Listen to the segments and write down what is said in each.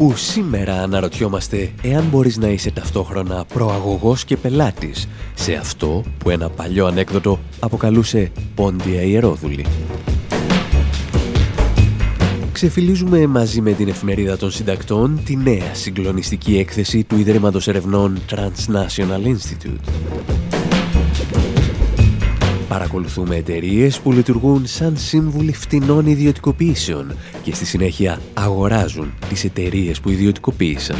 Όπου σήμερα αναρωτιόμαστε εάν μπορείς να είσαι ταυτόχρονα προαγωγός και πελάτης σε αυτό που ένα παλιό ανέκδοτο αποκαλούσε πόντια ιερόδουλη. Ξεφυλίζουμε μαζί με την εφημερίδα των συντακτών τη νέα συγκλονιστική έκθεση του Ιδρύματος Ερευνών Transnational Institute. Παρακολουθούμε εταιρείες που λειτουργούν σαν σύμβουλοι φτηνών ιδιωτικοποιήσεων και στη συνέχεια αγοράζουν τις εταιρείες που ιδιωτικοποίησαν.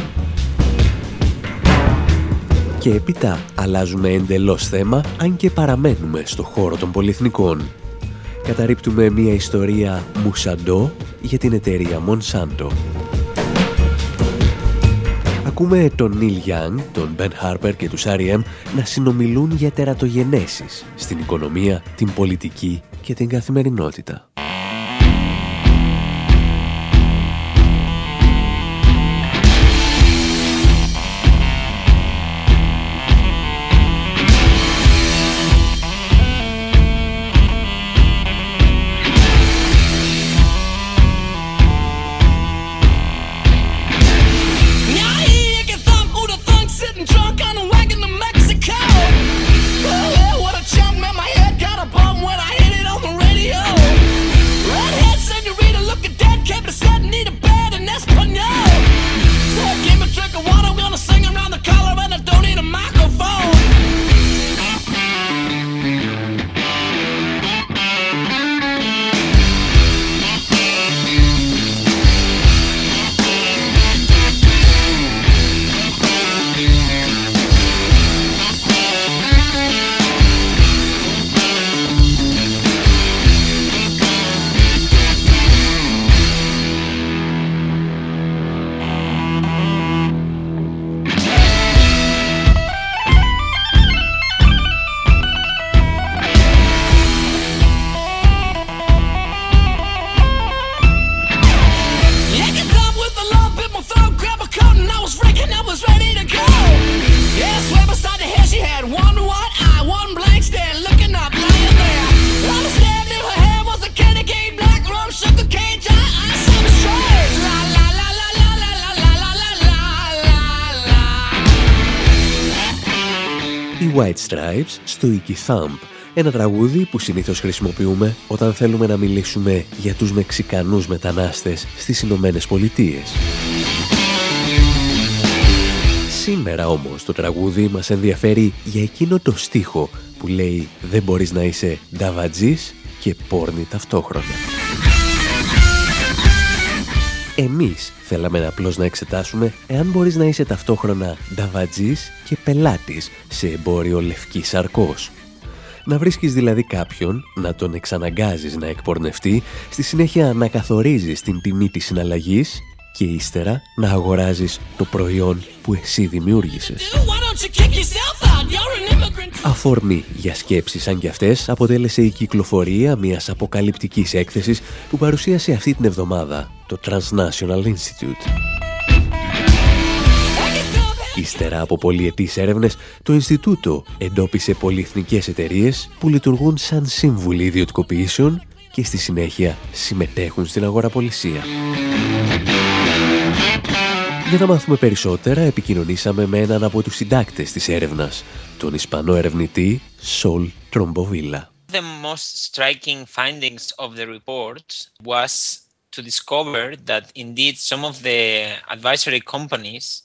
Και έπειτα αλλάζουμε εντελώς θέμα αν και παραμένουμε στο χώρο των πολυεθνικών. Καταρρύπτουμε μια ιστορία μουσαντό για την εταιρεία Monsanto ακούμε τον Νίλ Young, τον Ben Harper και τους R.E.M. να συνομιλούν για τερατογενέσεις στην οικονομία, την πολιτική και την καθημερινότητα. Στο Icky Thump, ένα τραγούδι που συνήθως χρησιμοποιούμε όταν θέλουμε να μιλήσουμε για τους Μεξικανούς μετανάστες στις Ηνωμένες Πολιτείες. Σήμερα όμως το τραγούδι μας ενδιαφέρει για εκείνο το στίχο που λέει «Δεν μπορείς να είσαι νταβατζής και πόρνη ταυτόχρονα». Εμείς θέλαμε απλώς να εξετάσουμε εάν μπορείς να είσαι ταυτόχρονα νταβατζής και πελάτης σε εμπόριο λευκής σαρκός. Να βρίσκεις δηλαδή κάποιον, να τον εξαναγκάζεις να εκπορνευτεί, στη συνέχεια να καθορίζεις την τιμή της συναλλαγής και ύστερα να αγοράζεις το προϊόν που εσύ δημιούργησες. Αφορμή για σκέψεις σαν και αυτές αποτέλεσε η κυκλοφορία μιας αποκαλυπτικής έκθεσης που παρουσίασε αυτή την εβδομάδα το Transnational Institute. Ύστερα από πολυετής έρευνες, το Ινστιτούτο εντόπισε πολυεθνικές εταιρείες που λειτουργούν σαν σύμβουλοι ιδιωτικοποιήσεων και στη συνέχεια συμμετέχουν στην αγοραπολισία. Για να μάθουμε περισσότερα, επικοινωνήσαμε με έναν από τους συντάκτες της έρευνας, τον Ισπανό ερευνητή Σολ Τρομποβίλα. The most striking findings of the report was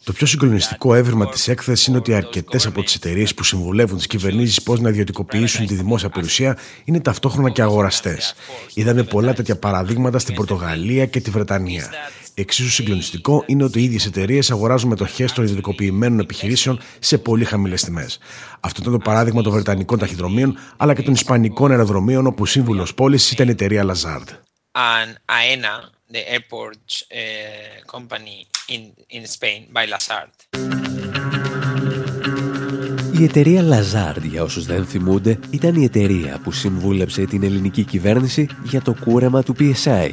Το πιο συγκλονιστικό έβριμα της έκθεσης είναι ότι αρκετές από τις εταιρείες που συμβουλεύουν τις κυβερνήσεις πώς να ιδιωτικοποιήσουν τη δημόσια περιουσία είναι ταυτόχρονα και αγοραστές. Είδαμε πολλά τέτοια παραδείγματα στην Πορτογαλία και τη Βρετανία. Εξίσου συγκλονιστικό είναι ότι οι ίδιες εταιρείες αγοράζουν μετοχές των ιδιωτικοποιημένων επιχειρήσεων σε πολύ χαμηλές τιμές. Αυτό ήταν το παράδειγμα των Βρετανικών ταχυδρομείων αλλά και των Ισπανικών αεροδρομίων, όπου σύμβουλος πώληση ήταν η εταιρεία Lazard. And AENA, the airport uh, company in, in Spain by Lazard. Η εταιρεία Lazard, για όσους δεν θυμούνται, ήταν η εταιρεία που συμβούλεψε την ελληνική κυβέρνηση για το κούρεμα του PSI,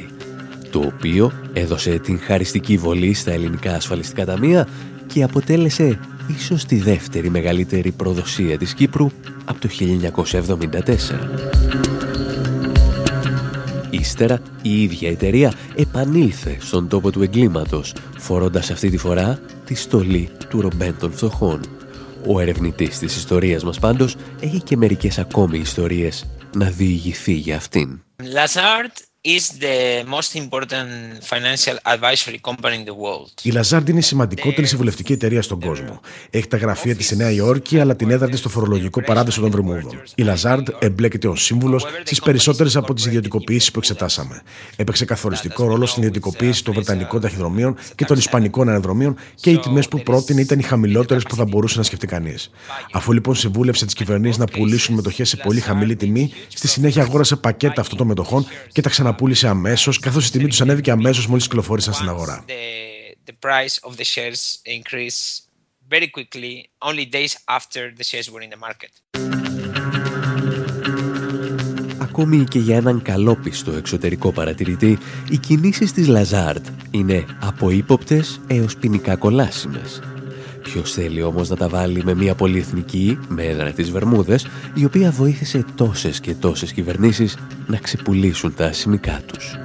το οποίο έδωσε την χαριστική βολή στα ελληνικά ασφαλιστικά ταμεία και αποτέλεσε ίσως τη δεύτερη μεγαλύτερη προδοσία της Κύπρου από το 1974. Ύστερα, η ίδια εταιρεία επανήλθε στον τόπο του εγκλήματος, φορώντας αυτή τη φορά τη στολή του ρομπέν των φτωχών. Ο ερευνητής της ιστορίας μας πάντως έχει και μερικές ακόμη ιστορίες να διηγηθεί για αυτήν. Lazard is the most important financial advisory company in the world. Η Lazard είναι η σημαντικότερη συμβουλευτική εταιρεία στον κόσμο. Έχει τα γραφεία της στη Νέα Υόρκη, αλλά την έδρα της στο φορολογικό παράδεισο των Βερμούδων. Η Lazard εμπλέκεται ως σύμβουλος στις περισσότερες από τις ιδιωτικοποιήσεις που εξετάσαμε. Έπαιξε καθοριστικό ρόλο στην ιδιωτικοποίηση των Βρετανικών ταχυδρομείων και των Ισπανικών αεροδρομίων και οι τιμές που πρότεινε ήταν οι χαμηλότερες που θα μπορούσε να σκεφτεί κανείς. Αφού λοιπόν συμβούλευσε τις κυβερνήσεις να πουλήσουν μετοχές σε πολύ χαμηλή τιμή, στη συνέχεια αγόρασε πακέτα αυτών των μετοχών και τα ξαναπούλησε πούλησε αμέσως, καθώς η τιμή τους ανέβηκε αμέσως μόλις κυκλοφόρησαν στην αγορά. Ακόμη και για έναν καλόπιστο εξωτερικό παρατηρητή, οι κινήσεις της Lazard είναι από ύποπτες έως ποινικά κολάσιμες. Ποιος θέλει όμως να τα βάλει με μια πολυεθνική, με έδρα τις Βερμούδες, η οποία βοήθησε τόσες και τόσες κυβερνήσεις να ξεπουλήσουν τα ασημικά τους.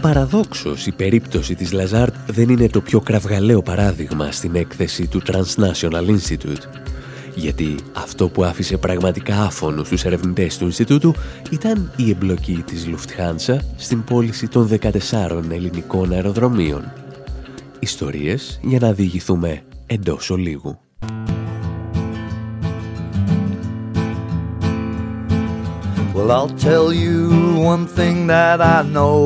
Παραδόξως, η περίπτωση της Lazard δεν είναι το πιο κραυγαλέο παράδειγμα στην έκθεση του Transnational Institute. Γιατί αυτό που άφησε πραγματικά άφωνους τους ερευνητές του Ινστιτούτου ήταν η εμπλοκή της Lufthansa στην πώληση των 14 ελληνικών αεροδρομίων ιστορίες για να διηγηθούμε εντός ολίγου. Well, I'll tell you one thing that I know.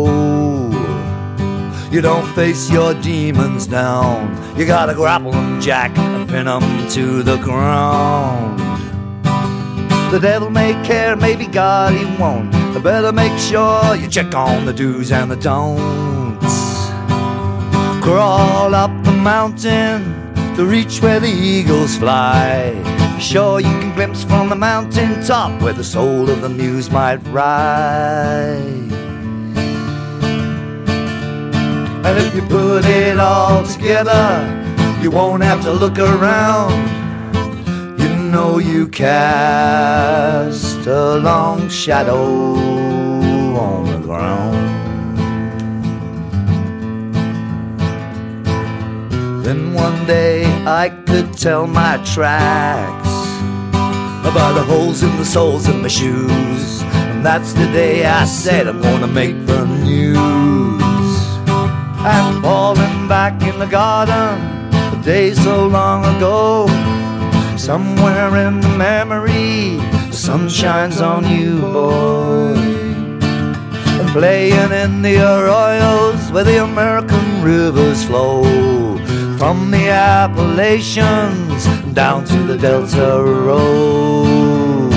You don't face your demons down. You gotta grapple them, Jack, and pin them to the ground. The devil may care, maybe God he won't. But better make sure you check on the do's and the don'ts. Crawl up the mountain to reach where the eagles fly. Sure, you can glimpse from the mountain top where the soul of the muse might rise. And if you put it all together, you won't have to look around. You know you cast a long shadow on the ground. Then one day I could tell my tracks about the holes in the soles of my shoes. And that's the day I said I'm gonna make the news. I'm falling back in the garden, a day so long ago. Somewhere in the memory, the sun shines on you, boy. And playing in the arroyos where the American rivers flow. From the Appalachians down to the Delta roads.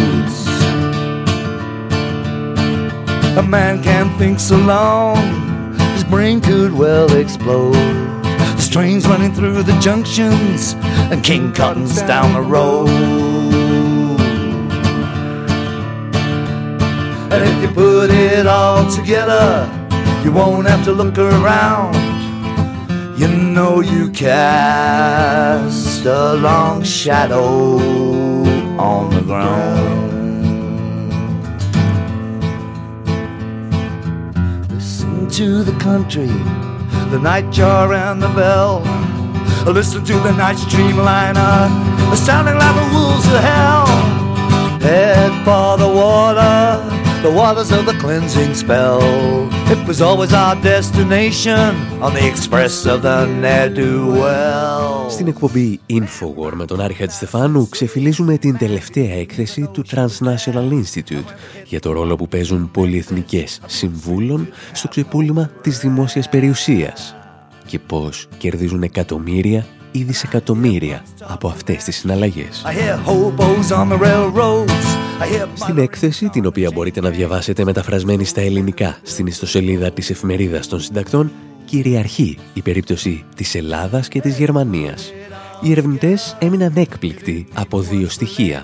A man can't think so long, his brain could well explode. The trains running through the junctions and King Cotton's down the road. And if you put it all together, you won't have to look around. You know you cast a long shadow on the ground. Listen to the country, the nightjar and the bell. Listen to the night streamliner, sounding like the wolves of hell. Head for the water, the waters of the cleansing spell. It was always our destination on the express of the ne'er-do-well. Στην εκπομπή Infowar με τον Άρη Χατζηστεφάνου ξεφυλίζουμε την τελευταία έκθεση του Transnational Institute για το ρόλο που παίζουν πολυεθνικές συμβούλων στο ξεπούλημα της δημόσιας περιουσίας και πώς κερδίζουν εκατομμύρια ή δισεκατομμύρια από αυτές τις συναλλαγές. Στην έκθεση, την οποία μπορείτε να διαβάσετε μεταφρασμένη στα ελληνικά στην ιστοσελίδα της εφημερίδας των συντακτών, κυριαρχεί η περίπτωση της Ελλάδας και της Γερμανίας. Οι ερευνητές έμειναν έκπληκτοι από δύο στοιχεία.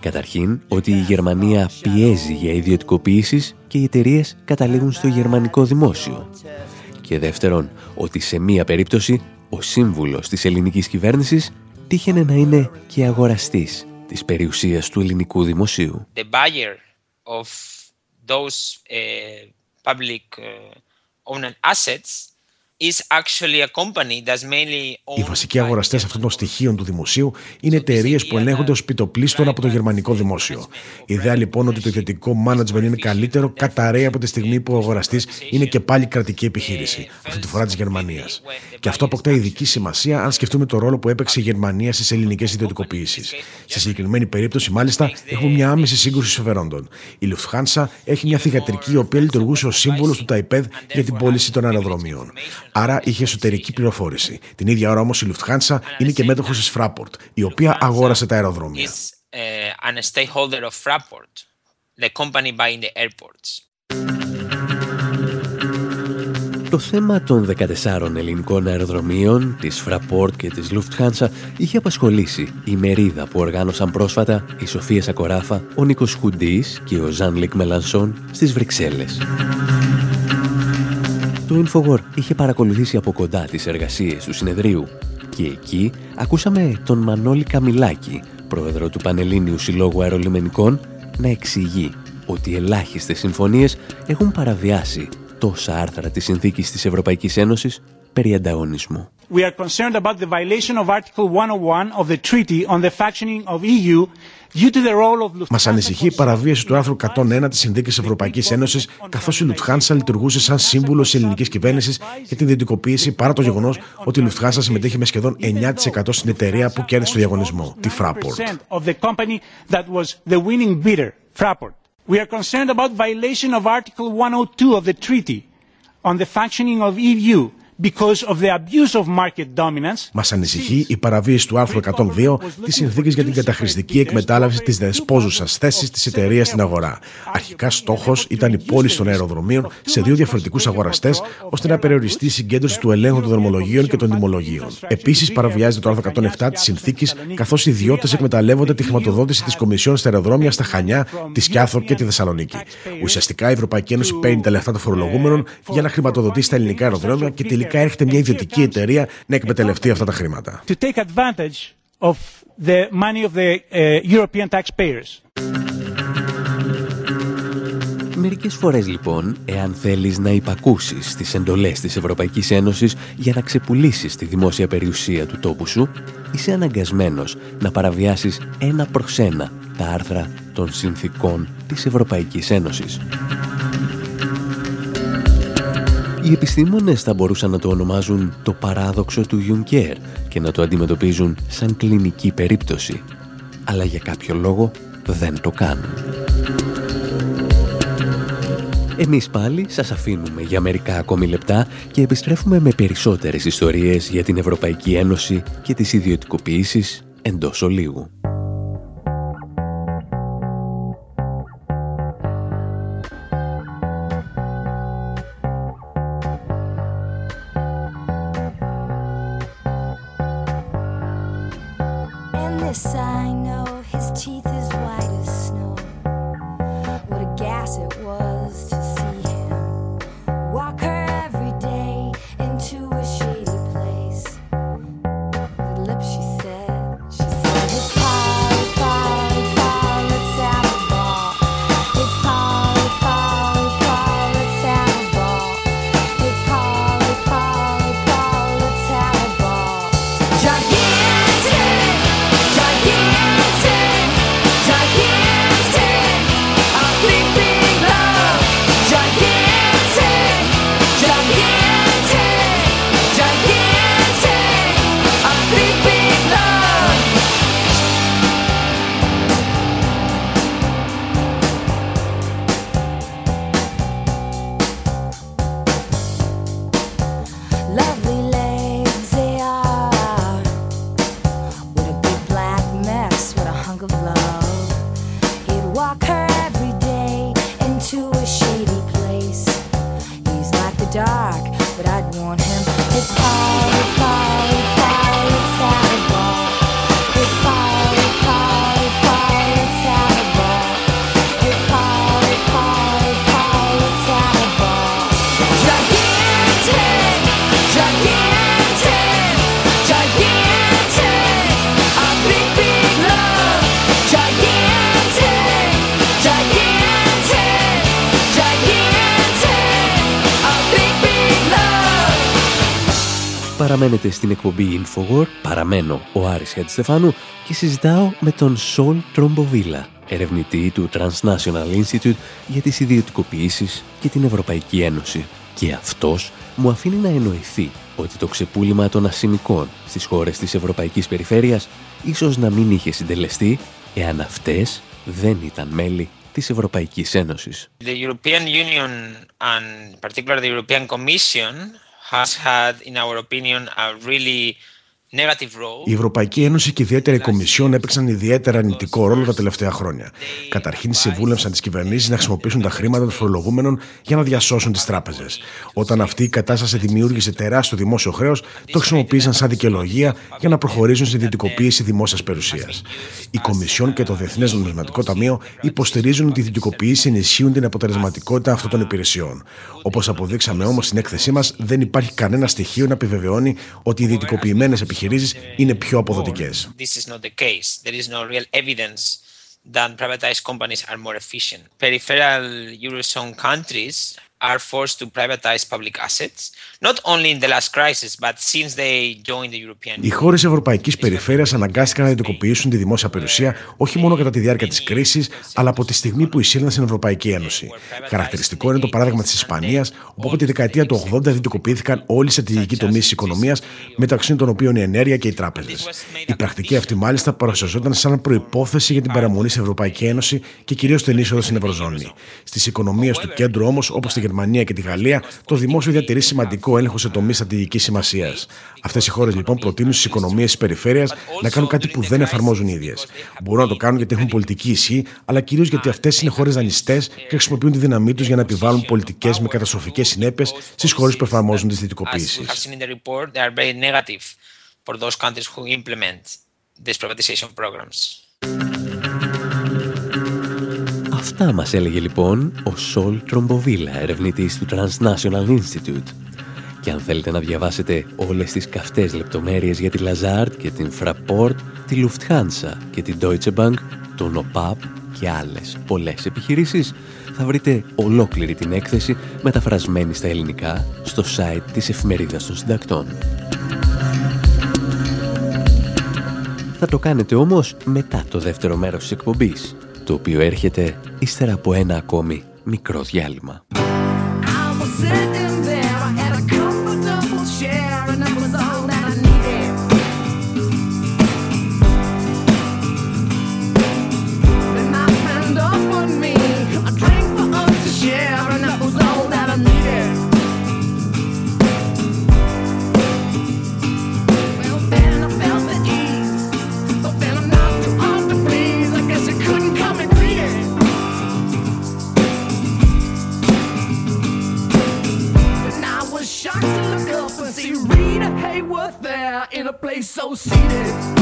Καταρχήν, ότι η Γερμανία πιέζει για ιδιωτικοποιήσεις και οι εταιρείες καταλήγουν στο γερμανικό δημόσιο. Και δεύτερον, ότι σε μία περίπτωση ο σύμβουλος της ελληνικής κυβέρνησης τύχαινε να είναι και αγοραστής της περιουσίας του ελληνικού δημοσίου. The buyer of those uh, public uh, owned assets οι βασικοί αγοραστές αυτών των στοιχείων του δημοσίου είναι εταιρείες που ελέγχονται ως πιτοπλίστων από το γερμανικό δημόσιο. Η ιδέα λοιπόν ότι το ιδιωτικό management είναι καλύτερο καταραίει από τη στιγμή που ο αγοραστής είναι και πάλι κρατική επιχείρηση, αυτή τη φορά της Γερμανίας. Και αυτό αποκτά ειδική σημασία αν σκεφτούμε το ρόλο που έπαιξε η Γερμανία στις ελληνικές ιδιωτικοποιήσεις. Στη συγκεκριμένη περίπτωση, μάλιστα, έχουμε μια άμεση σύγκρουση συμφερόντων. Η Lufthansa έχει μια θηγατρική η οποία λειτουργούσε ως σύμβολος του Ταϊπέδ για την πώληση των αεροδρομίων. Άρα είχε εσωτερική πληροφόρηση. Την ίδια ώρα όμως η Lufthansa είναι και μέτοχος της Fraport, η οποία αγόρασε τα αεροδρόμια. Το θέμα των 14 ελληνικών αεροδρομίων, της Fraport και της Lufthansa είχε απασχολήσει η μερίδα που οργάνωσαν πρόσφατα η Σοφία Σακοράφα, ο Νίκος Χουντής και ο Ζαν Λικ Μελανσόν στις Βρυξέλλες. Το Infowar είχε παρακολουθήσει από κοντά τις εργασίες του συνεδρίου και εκεί ακούσαμε τον Μανώλη Καμιλάκη, πρόεδρο του Πανελλήνιου Συλλόγου Αερολιμενικών, να εξηγεί ότι ελάχιστες συμφωνίες έχουν παραβιάσει τόσα άρθρα της Συνθήκης της Ευρωπαϊκής Ένωσης περί ανταγωνισμού. We are concerned about the violation of Article 101 of the Treaty on the Functioning of EU Μας ανησυχεί η παραβίαση του άρθρου 101 της Συνθήκης Ευρωπαϊκής Ένωσης, καθώς η Λουφτχάνσα λειτουργούσε σαν σύμβουλο της ελληνικής κυβέρνησης για την ιδιωτικοποίηση παρά το γεγονός ότι η Λουφτχάνσα συμμετείχε με σχεδόν 9% στην εταιρεία που κέρδισε το διαγωνισμό, τη Fraport. We are concerned about violation of Article 102 of the Treaty on the functioning of EU Μας ανησυχεί η παραβίαση του άρθρου 102 της συνθήκης για την καταχρηστική εκμετάλλευση της δεσπόζουσας θέσης της εταιρείας στην αγορά. Αρχικά στόχος ήταν η πώληση των αεροδρομίων σε δύο διαφορετικούς αγοραστές, ώστε να περιοριστεί η συγκέντρωση του ελέγχου των δρομολογίων και των τιμολογίων. Επίσης, παραβιάζεται το άρθρο 107 της συνθήκης, καθώς οι ιδιώτες εκμεταλλεύονται τη χρηματοδότηση της Κομισιόν στα αεροδρόμια στα Χανιά, τη Σκιάθο και τη Θεσσαλονίκη. Ουσιαστικά η Ευρωπαϊκή Ένωση παίρνει τα λεφτά των φορολογούμενων για να χρηματοδοτήσει τα ελληνικά αεροδρόμια και τελικά τελικά έρχεται μια ιδιωτική εταιρεία να εκμεταλλευτεί αυτά τα χρήματα. To take advantage of the money of the uh, European taxpayers. Μερικές φορές λοιπόν, εάν θέλεις να υπακούσεις τις εντολές της Ευρωπαϊκής Ένωσης για να ξεπουλήσεις τη δημόσια περιουσία του τόπου σου, είσαι αναγκασμένος να παραβιάσεις ένα προς ένα τα άρθρα των συνθήκων της Ευρωπαϊκής Ένωσης. Οι επιστήμονες θα μπορούσαν να το ονομάζουν το παράδοξο του Juncker και να το αντιμετωπίζουν σαν κλινική περίπτωση. Αλλά για κάποιο λόγο δεν το κάνουν. Εμείς πάλι σας αφήνουμε για μερικά ακόμη λεπτά και επιστρέφουμε με περισσότερες ιστορίες για την Ευρωπαϊκή Ένωση και τις ιδιωτικοποιήσεις εντός ολίγου. Παραμένετε στην εκπομπή Infowar, παραμένω ο Άρης Χατζηστεφάνου και συζητάω με τον Σολ Τρομποβίλα, ερευνητή του Transnational Institute για τις ιδιωτικοποιήσεις και την Ευρωπαϊκή Ένωση. Και αυτός μου αφήνει να εννοηθεί ότι το ξεπούλημα των ασημικών στις χώρες της Ευρωπαϊκής Περιφέρειας ίσως να μην είχε συντελεστεί εάν αυτές δεν ήταν μέλη της Ευρωπαϊκής Ένωσης. The European Union and particularly the European Commission has had, in our opinion, a really Η Ευρωπαϊκή Ένωση και ιδιαίτερα η Κομισιόν έπαιξαν ιδιαίτερα αρνητικό ρόλο τα τελευταία χρόνια. Καταρχήν, συμβούλευσαν τις κυβερνήσεις να χρησιμοποιήσουν τα χρήματα των φορολογούμενων για να διασώσουν τις τράπεζες. Όταν αυτή η κατάσταση δημιούργησε τεράστιο δημόσιο χρέος, το χρησιμοποίησαν σαν δικαιολογία για να προχωρήσουν στην ιδιωτικοποίηση δημόσιας περιουσίας. Η Κομισιόν και το Διεθνές Νομισματικό Ταμείο υποστηρίζουν ότι οι ιδιωτικοποίηση ενισχύουν την αποτελεσματικότητα αυτών των υπηρεσιών. Όπως αποδείξαμε όμως στην έκθεσή μας, δεν υπάρχει κανένα στοιχείο να επιβεβαιώνει ότι οι ιδιωτικοποιημένε επιχειρήσεις επιχειρήσεις είναι πιο αποδοτικές. That privatized companies are more efficient. Peripheral Eurozone countries are forced to privatize public assets, not only in the last crisis, but since they joined the European Οι χώρες Ευρωπαϊκής Περιφέρειας αναγκάστηκαν να ιδιωτικοποιήσουν τη δημόσια περιουσία όχι μόνο κατά τη διάρκεια της κρίσης, αλλά από τη στιγμή που εισήλθαν στην Ευρωπαϊκή Ένωση. Χαρακτηριστικό είναι το παράδειγμα της Ισπανίας, όπου από τη δεκαετία του 80 ιδιωτικοποιήθηκαν όλοι οι στρατηγικοί τομείς της οικονομίας, μεταξύ των οποίων η ενέργεια και οι τράπεζες. Η πρακτική αυτή μάλιστα παρουσιαζόταν σαν προπόθεση για την παραμονή στην Ευρωπαϊκή Ένωση και κυρίως την είσοδο στην Ευρωζώνη. Στις οικονομίες του κέντρου όμως, όπως στη Γερμανία και τη Γαλλία, το δημόσιο διατηρεί σημαντικό έλεγχο σε τομείς στρατηγική σημασίας. Αυτές οι χώρες λοιπόν προτείνουν στις οικονομίες της περιφέρειας να κάνουν κάτι που δεν εφαρμόζουν οι ίδιες. Μπορούν να το κάνουν γιατί έχουν πολιτική ισχύ, αλλά κυρίως γιατί αυτές είναι χώρες δανειστές και χρησιμοποιούν τη δύναμή τους για να επιβάλλουν πολιτικές με καταστροφικές συνέπειες στις χώρες που εφαρμόζουν τις δυτικοποίησει. Αυτά μας έλεγε λοιπόν ο Σολ Τρομποβίλα, ερευνητής του Transnational Institute. Και αν θέλετε να διαβάσετε όλες τις καυτές λεπτομέρειες για τη Lazard και την Fraport, τη Lufthansa και την Deutsche Bank, τον OPAP και άλλες πολλές επιχειρήσεις, θα βρείτε ολόκληρη την έκθεση μεταφρασμένη στα ελληνικά στο site της Εφημερίδας των Συντακτών. Θα το κάνετε όμως μετά το δεύτερο μέρος της εκπομπής, το οποίο έρχεται ύστερα από ένα ακόμη μικρό διάλειμμα. seated.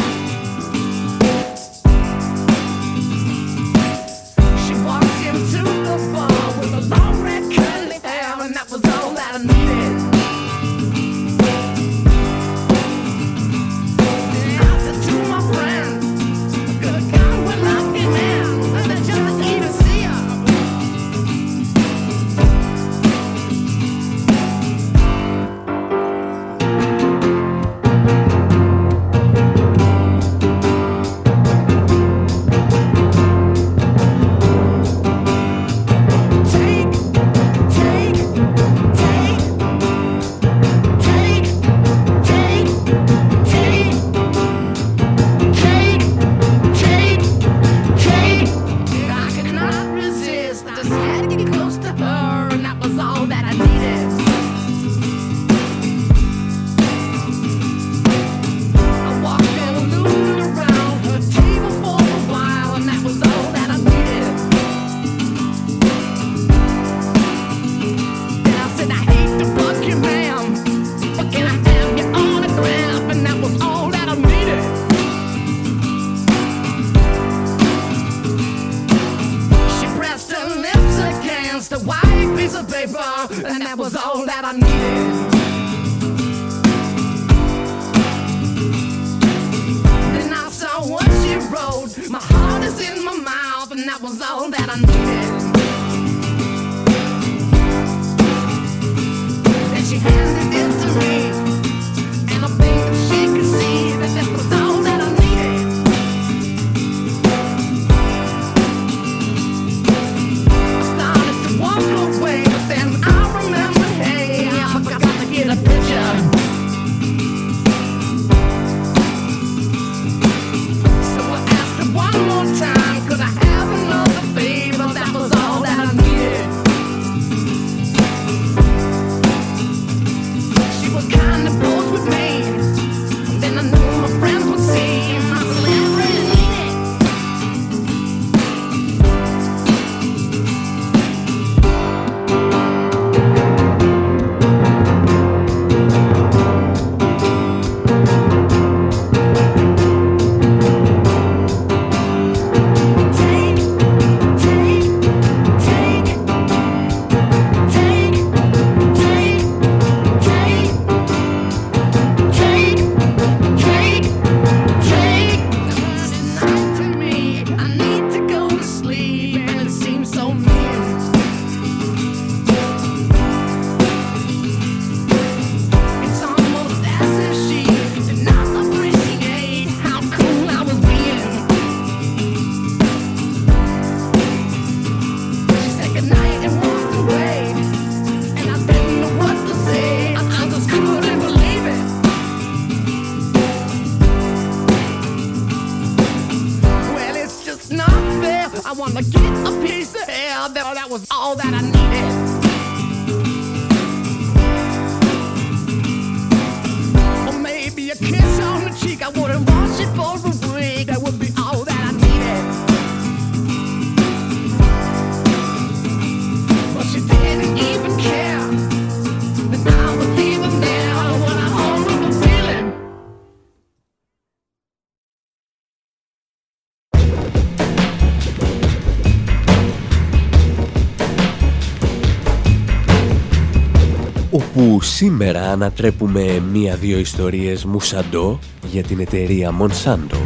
Σήμερα ανατρέπουμε μία-δύο ιστορίες μουσαντό για την εταιρεία Monsanto.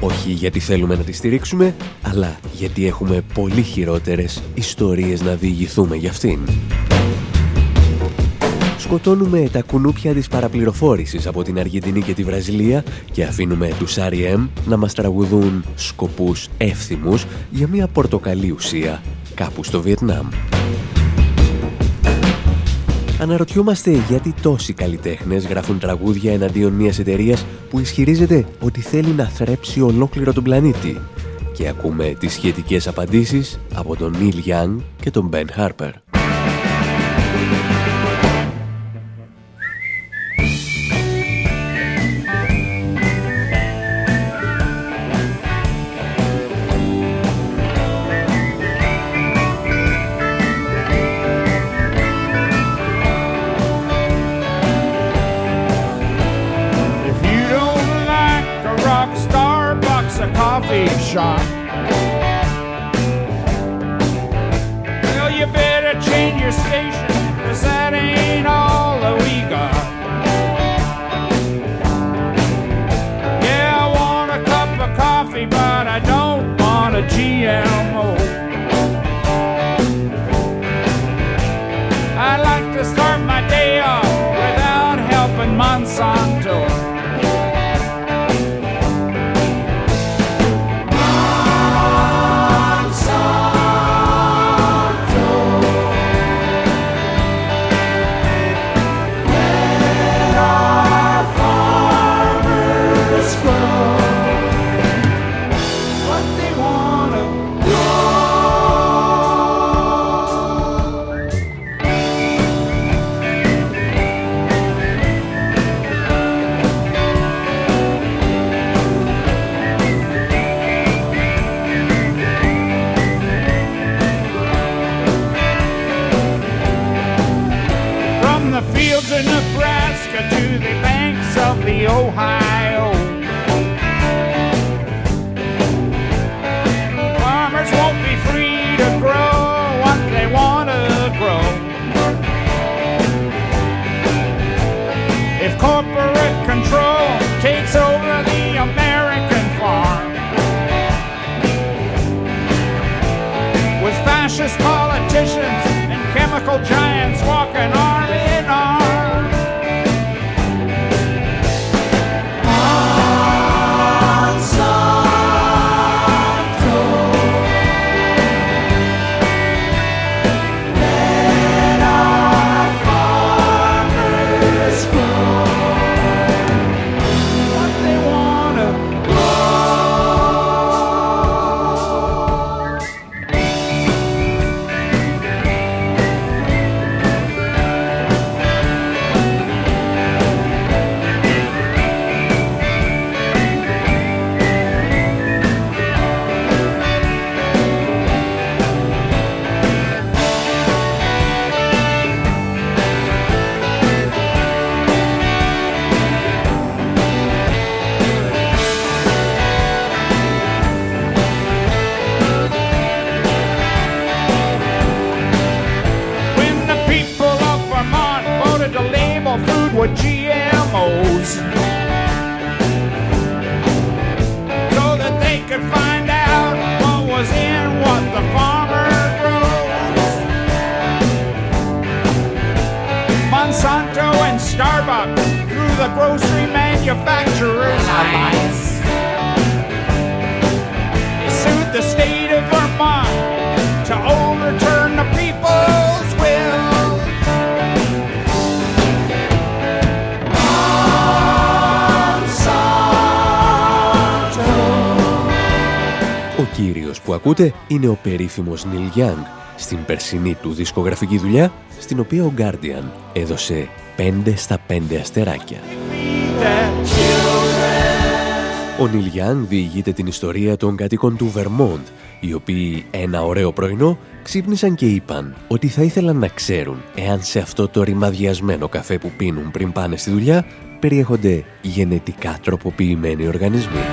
Όχι γιατί θέλουμε να τη στηρίξουμε, αλλά γιατί έχουμε πολύ χειρότερες ιστορίες να διηγηθούμε για αυτήν. Σκοτώνουμε τα κουνούπια της παραπληροφόρησης από την Αργεντινή και τη Βραζιλία και αφήνουμε τους R.E.M. να μας τραγουδούν σκοπούς εύθυμους για μια πορτοκαλί ουσία κάπου στο Βιετνάμ. Αναρωτιόμαστε γιατί τόσοι καλλιτέχνες γράφουν τραγούδια εναντίον μιας εταιρείας που ισχυρίζεται ότι θέλει να θρέψει ολόκληρο τον πλανήτη. Και ακούμε τις σχετικές απαντήσεις από τον Neil Young και τον Ben Harper. Coffee shop, well, you better change your station, cause that ain't all vicious politicians and chemical giants walk an army the state of Vermont to overturn the people's will. κύριος που ακούτε είναι ο περίφημος Νίλ Young στην περσινή του δισκογραφική δουλειά, στην οποία ο Guardian έδωσε 5 στα 5 αστεράκια. Ο Νίλ Young διηγείται την ιστορία των κατοίκων του Βερμόντ, οι οποίοι ένα ωραίο πρωινό ξύπνησαν και είπαν ότι θα ήθελαν να ξέρουν εάν σε αυτό το ρημαδιασμένο καφέ που πίνουν πριν πάνε στη δουλειά περιέχονται γενετικά τροποποιημένοι οργανισμοί.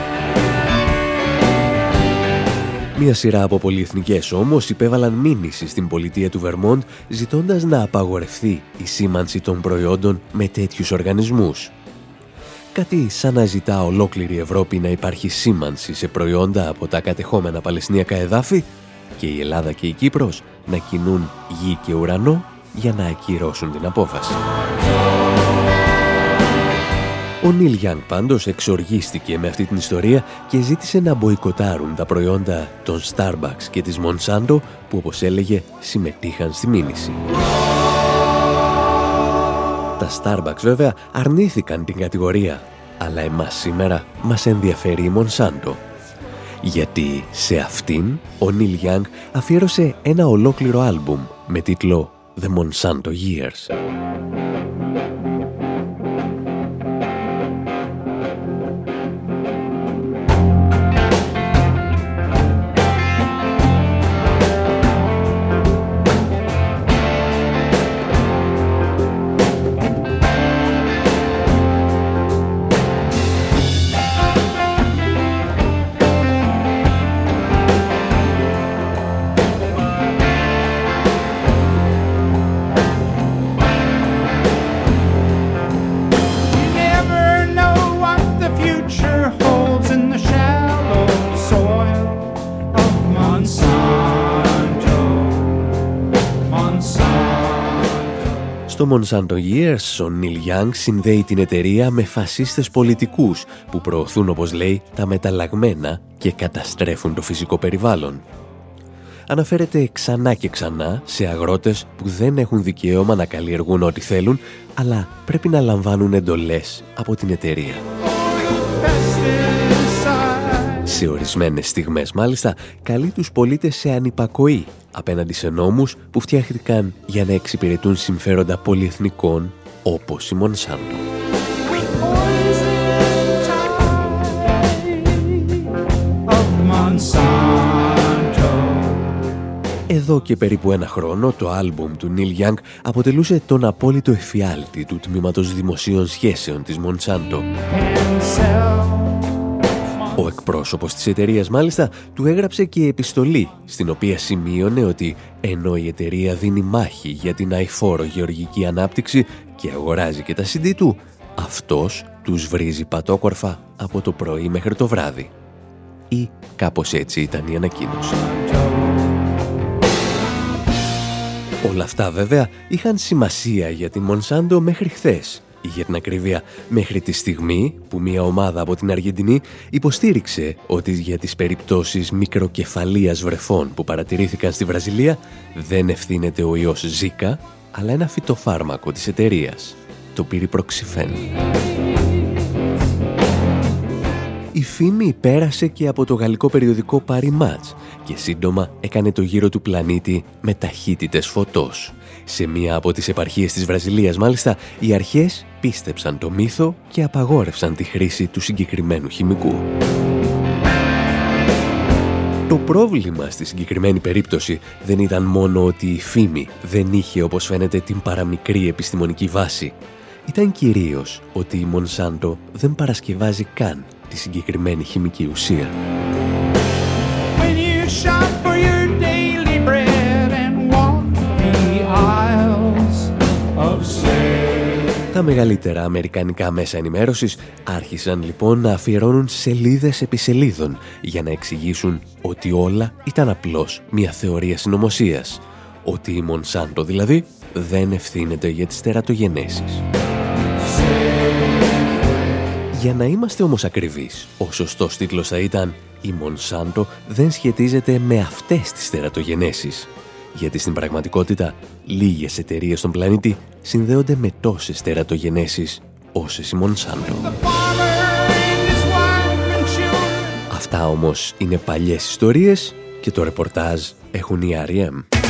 Μία σειρά από πολυεθνικές όμως υπέβαλαν μήνυση στην πολιτεία του Βερμόντ ζητώντας να απαγορευτεί η σήμανση των προϊόντων με τέτοιους οργανισμούς. Κάτι σαν να ζητά ολόκληρη Ευρώπη να υπάρχει σήμανση σε προϊόντα από τα κατεχόμενα Παλαιστινιακά εδάφη και η Ελλάδα και η Κύπρος να κινούν γη και ουρανό για να ακυρώσουν την απόφαση. Ο Νίλ Γιάνγκ πάντως εξοργίστηκε με αυτή την ιστορία και ζήτησε να μποϊκοτάρουν τα προϊόντα των Starbucks και της Monsanto που όπως έλεγε συμμετείχαν στη μήνυση. Τα Starbucks βέβαια αρνήθηκαν την κατηγορία, αλλά εμάς σήμερα μας ενδιαφέρει η Monsanto. Γιατί σε αυτήν ο Νίλ Γιάνγκ αφιέρωσε ένα ολόκληρο άλμπουμ με τίτλο The Monsanto Years. Στο Monsanto Years, ο Νίλ Young συνδέει την εταιρεία με φασίστες πολιτικούς που προωθούν, όπως λέει, τα μεταλλαγμένα και καταστρέφουν το φυσικό περιβάλλον. Αναφέρεται ξανά και ξανά σε αγρότες που δεν έχουν δικαίωμα να καλλιεργούν ό,τι θέλουν, αλλά πρέπει να λαμβάνουν εντολές από την εταιρεία. Pesticide. Σε ορισμένες στιγμές μάλιστα καλεί τους πολίτες σε ανυπακοή απέναντι σε νόμους που φτιάχτηκαν για να εξυπηρετούν συμφέροντα πολυεθνικών όπως η Μονσάντο. of Monsanto. Εδώ και περίπου ένα χρόνο το άλμπουμ του Νίλ Young αποτελούσε τον απόλυτο εφιάλτη του τμήματος δημοσίων σχέσεων της Μονσάντο. And sell Ο εκπρόσωπος της εταιρείας μάλιστα του έγραψε και επιστολή στην οποία σημείωνε ότι ενώ η εταιρεία δίνει μάχη για την αηφόρο γεωργική ανάπτυξη και αγοράζει και τα CD του, αυτός τους βρίζει πατόκορφα από το πρωί μέχρι το βράδυ. Ή κάπως έτσι ήταν η ανακοίνωση. Όλα αυτά βέβαια είχαν σημασία για τη Μονσάντο μέχρι χθες ή για την ακρίβεια μέχρι τη στιγμή που μια ομάδα από την Αργεντινή υποστήριξε ότι για τις περιπτώσεις μικροκεφαλίας βρεφών που παρατηρήθηκαν στη Βραζιλία δεν ευθύνεται ο ιός Ζίκα αλλά ένα φυτοφάρμακο της εταιρείας, το πυριπροξιφέν. Η φήμη πέρασε και από το γαλλικό περιοδικό Paris Match και σύντομα έκανε το γύρο του πλανήτη με ταχύτητες φωτός. Σε μία από τις επαρχίες της Βραζιλίας μάλιστα, οι αρχές πίστεψαν το μύθο και απαγόρευσαν τη χρήση του συγκεκριμένου χημικού. Το πρόβλημα στη συγκεκριμένη περίπτωση δεν ήταν μόνο ότι η φήμη δεν είχε όπως φαίνεται την παραμικρή επιστημονική βάση. Ήταν κυρίως ότι η Μονσάντο δεν παρασκευάζει καν τη συγκεκριμένη χημική ουσία. Τα μεγαλύτερα αμερικανικά μέσα ενημέρωσης άρχισαν λοιπόν να αφιερώνουν σελίδες επί σελίδων για να εξηγήσουν ότι όλα ήταν απλώς μια θεωρία συνωμοσίας. Ότι η Μονσάντο δηλαδή δεν ευθύνεται για τις τερατογενέσεις. Για να είμαστε όμως ακριβείς, ο σωστός τίτλος θα ήταν «Η Μονσάντο δεν σχετίζεται με αυτές τις τερατογενέσεις». Γιατί στην πραγματικότητα, λίγες εταιρείες στον πλανήτη συνδέονται με τόσες τερατογενέσεις όσες η Μονσάντο. Farmer and his wife and children Αυτά όμως είναι παλιές ιστορίες και το ρεπορτάζ έχουν οι R.E.M.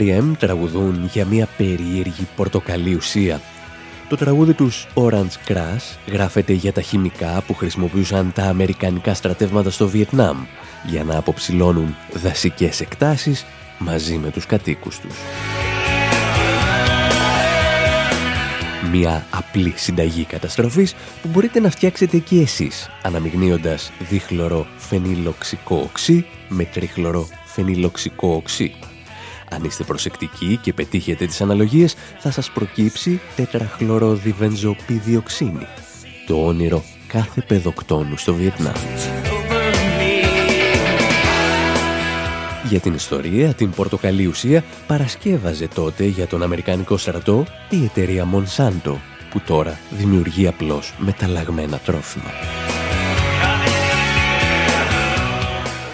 R.E.M. τραγουδούν για μια περίεργη πορτοκαλί ουσία. Το τραγούδι τους Orange Crush γράφεται για τα χημικά που χρησιμοποιούσαν τα αμερικανικά στρατεύματα στο Βιετνάμ για να αποψηλώνουν δασικές εκτάσεις μαζί με τους κατοίκους τους. Μια απλή συνταγή καταστροφής που μπορείτε να φτιάξετε και εσείς αναμειγνύοντας δίχλωρο φενιλοξικό οξύ με τριχλωρο φενιλοξικό οξύ. Αν είστε προσεκτικοί και πετύχετε τις αναλογίες, θα σας προκύψει τετραχλωροδιβενζοπιδιοξίνη. Το όνειρο κάθε παιδοκτόνου στο Βιετνάμ. Για την ιστορία, την πορτοκαλί ουσία παρασκεύαζε τότε για τον Αμερικανικό στρατό η εταιρεία Monsanto, που τώρα δημιουργεί απλώς μεταλλαγμένα τρόφιμα.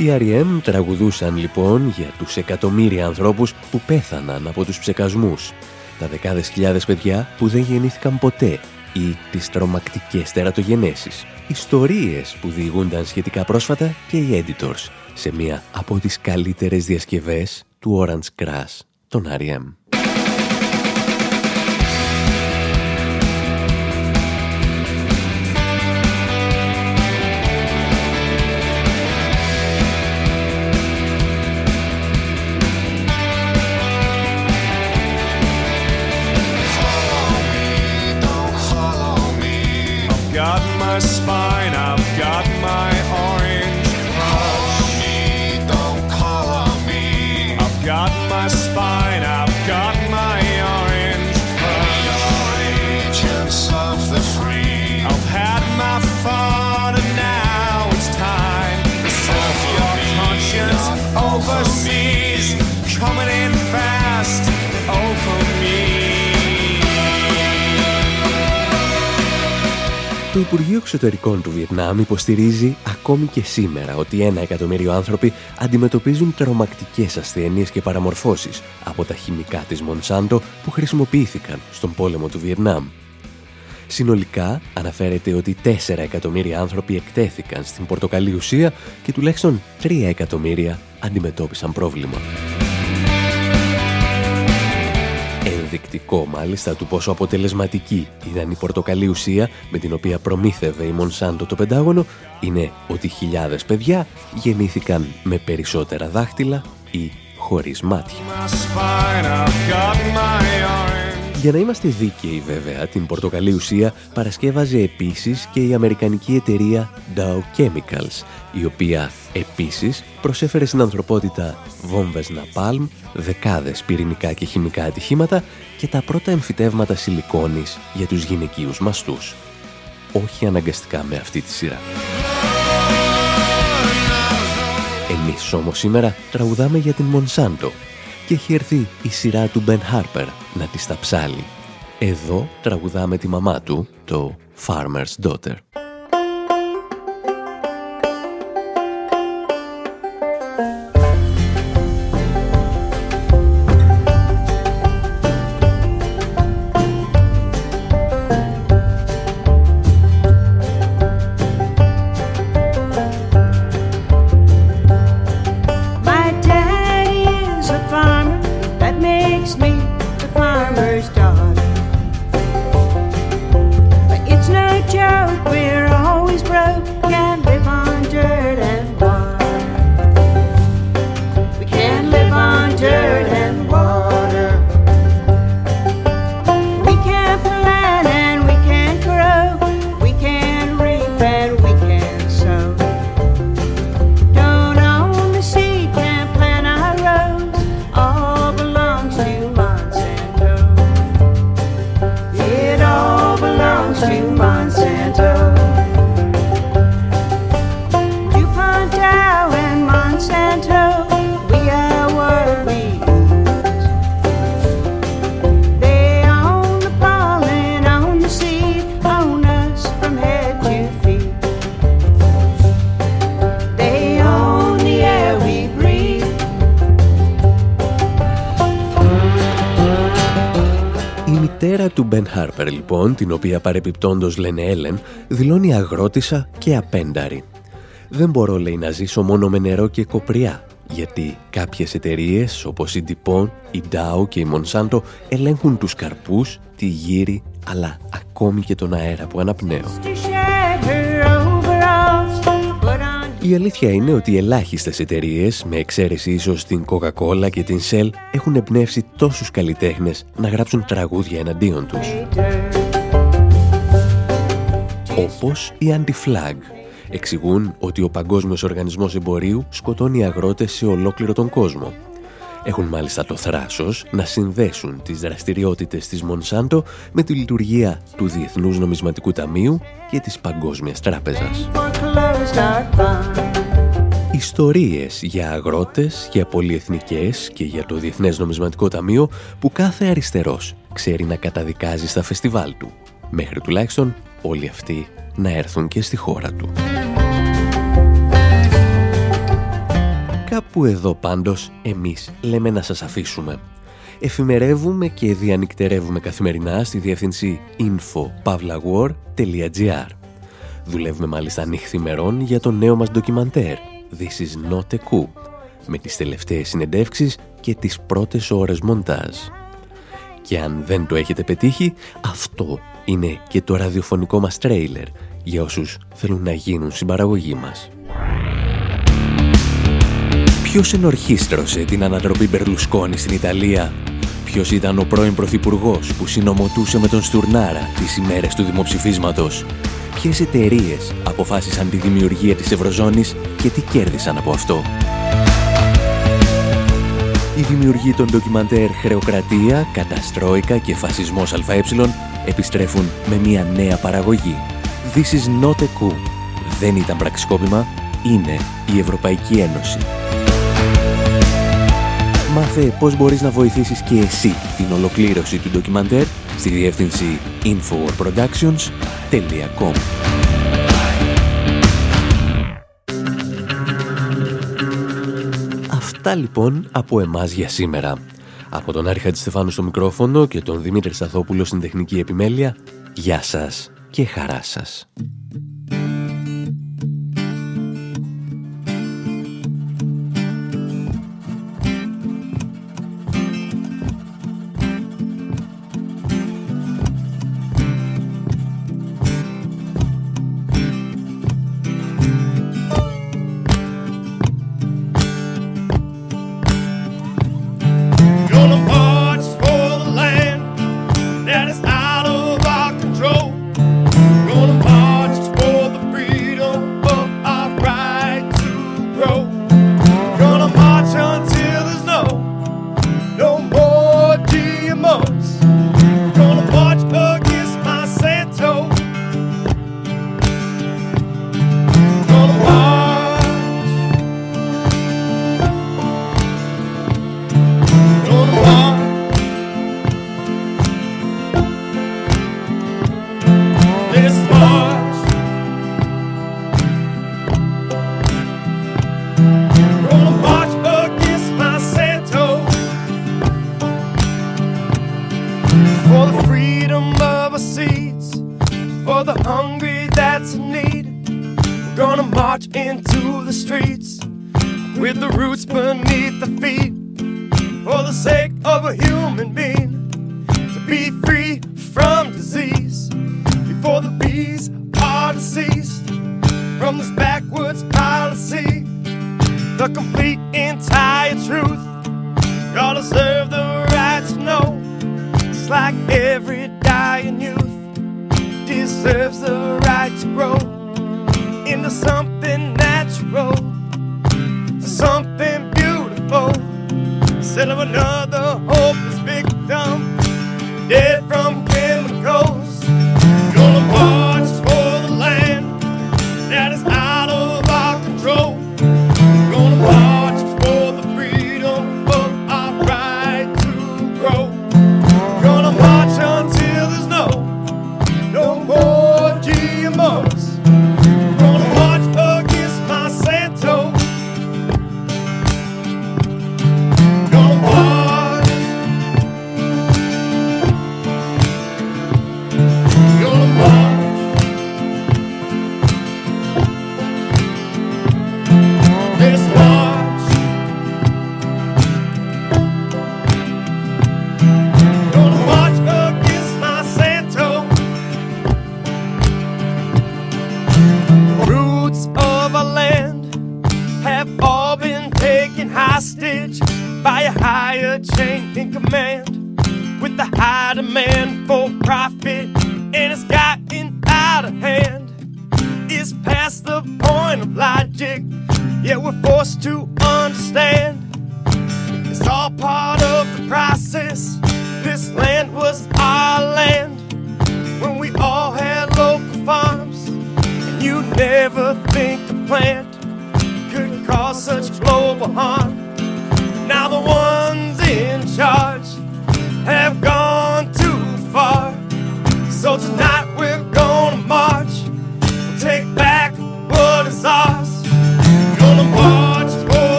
Οι R.E.M. τραγουδούσαν λοιπόν για τους εκατομμύρια ανθρώπους που πέθαναν από τους ψεκασμούς, τα δεκάδες χιλιάδες παιδιά που δεν γεννήθηκαν ποτέ ή τις τρομακτικές τερατογενέσεις. Ιστορίες που διηγούνταν σχετικά πρόσφατα και οι editors σε μία από τις καλύτερες διασκευές του Orange Crush, των R.E.M. Το Υπουργείο Εξωτερικών του Βιετνάμ υποστηρίζει ακόμη και σήμερα ότι ένα εκατομμύριο άνθρωποι αντιμετωπίζουν τρομακτικές ασθένειες και παραμορφώσεις από τα χημικά της Μονσάντο που χρησιμοποιήθηκαν στον πόλεμο του Βιετνάμ. Συνολικά αναφέρεται ότι 4 εκατομμύρια άνθρωποι εκτέθηκαν στην πορτοκαλί ουσία και τουλάχιστον 3 εκατομμύρια αντιμετώπισαν πρόβλημα. Ενδεικτικό μάλιστα του πόσο αποτελεσματική ήταν η πορτοκαλί ουσία με την οποία προμήθευε η Μονσάντο το Πεντάγωνο είναι ότι χιλιάδες παιδιά γεννήθηκαν με περισσότερα δάχτυλα ή χωρίς μάτια. Για να είμαστε δίκαιοι βέβαια, την πορτοκαλί ουσία παρασκεύαζε επίσης και η αμερικανική εταιρεία Dow Chemicals, η οποία επίσης προσέφερε στην ανθρωπότητα βόμβες Napalm, δεκάδες πυρηνικά και χημικά ατυχήματα και τα πρώτα εμφυτεύματα σιλικόνης για τους γυναικείους μαστούς. Όχι αναγκαστικά με αυτή τη σειρά. Εμείς όμως σήμερα τραγουδάμε για την Μονσάντο και έχει έρθει η σειρά του Μπεν Χάρπερ να της σταψάλει. Εδώ τραγουδάμε τη μαμά του, το Farmer's Daughter. Την οποία παρεπιπτόντος λένε Έλεν, δηλώνει αγρότησα και απένταρη. Δεν μπορώ λέει να ζήσω μόνο με νερό και κοπριά, γιατί κάποιες εταιρείες όπως η Dupont, η Dow και η Monsanto ελέγχουν τους καρπούς, τη γύρι, αλλά ακόμη και τον αέρα που αναπνέω. To shed her overalls, put on Η αλήθεια είναι ότι ελάχιστες εταιρείες, με εξαίρεση ίσως την Coca-Cola και την Shell, έχουν εμπνεύσει τόσους καλλιτέχνες να γράψουν τραγούδια εναντίον τους. Dirt. όπως η Anti-Flag. Εξηγούν ότι ο Παγκόσμιος Οργανισμός Εμπορίου σκοτώνει αγρότες σε ολόκληρο τον κόσμο. Έχουν μάλιστα το θράσος να συνδέσουν τις δραστηριότητες της Μονσάντο με τη λειτουργία του Διεθνούς Νομισματικού Ταμείου και της Παγκόσμιας Τράπεζας. Foreclosed our farm. Ιστορίες για αγρότες, για πολυεθνικές και για το Διεθνές Νομισματικό Ταμείο που κάθε αριστερός ξέρει να καταδικάζει στα φεστιβάλ του. Μέχρι τουλάχιστον όλοι αυτοί να έρθουν και στη χώρα του. Κάπου εδώ πάντως εμείς λέμε να σας αφήσουμε. Εφημερεύουμε και διανυκτερεύουμε καθημερινά στη διεύθυνση info.pavlawar.gr Δουλεύουμε μάλιστα νυχθημερών για το νέο μας ντοκιμαντέρ This is not a coup με τις τελευταίες συνεντεύξεις και τις πρώτες ώρες μοντάζ. Και αν δεν το έχετε πετύχει, αυτό είναι και το ραδιοφωνικό μας τρέιλερ για όσους θέλουν να γίνουν συμπαραγωγή μας. Ποιος ενορχίστρωσε την ανατροπή Μπερλουσκόνη στην Ιταλία; Ποιος ήταν ο πρώην Πρωθυπουργός που συνομωτούσε με τον Στουρνάρα τις ημέρες του δημοψηφίσματος; Ποιες εταιρείες αποφάσισαν τη δημιουργία της Ευρωζώνης και τι κέρδισαν από αυτό; Η δημιουργή των ντοκιμαντέρ «Χρεοκρατία», «Καταστρόικα» και φασισμός ΑΕ» επιστρέφουν με μια νέα παραγωγή. This is not a coup. Δεν ήταν πραξικόπημα, είναι η Ευρωπαϊκή Ένωση. Μάθε πώς μπορείς να βοηθήσεις και εσύ την ολοκλήρωση του ντοκιμαντέρ στη διεύθυνση infoproductions.com Αυτά λοιπόν από εμάς για σήμερα. Από τον Άρχα Στεφάνου στο μικρόφωνο και τον Δημήτρη Σαθόπουλο στην τεχνική επιμέλεια, γεια σας και χαρά σας.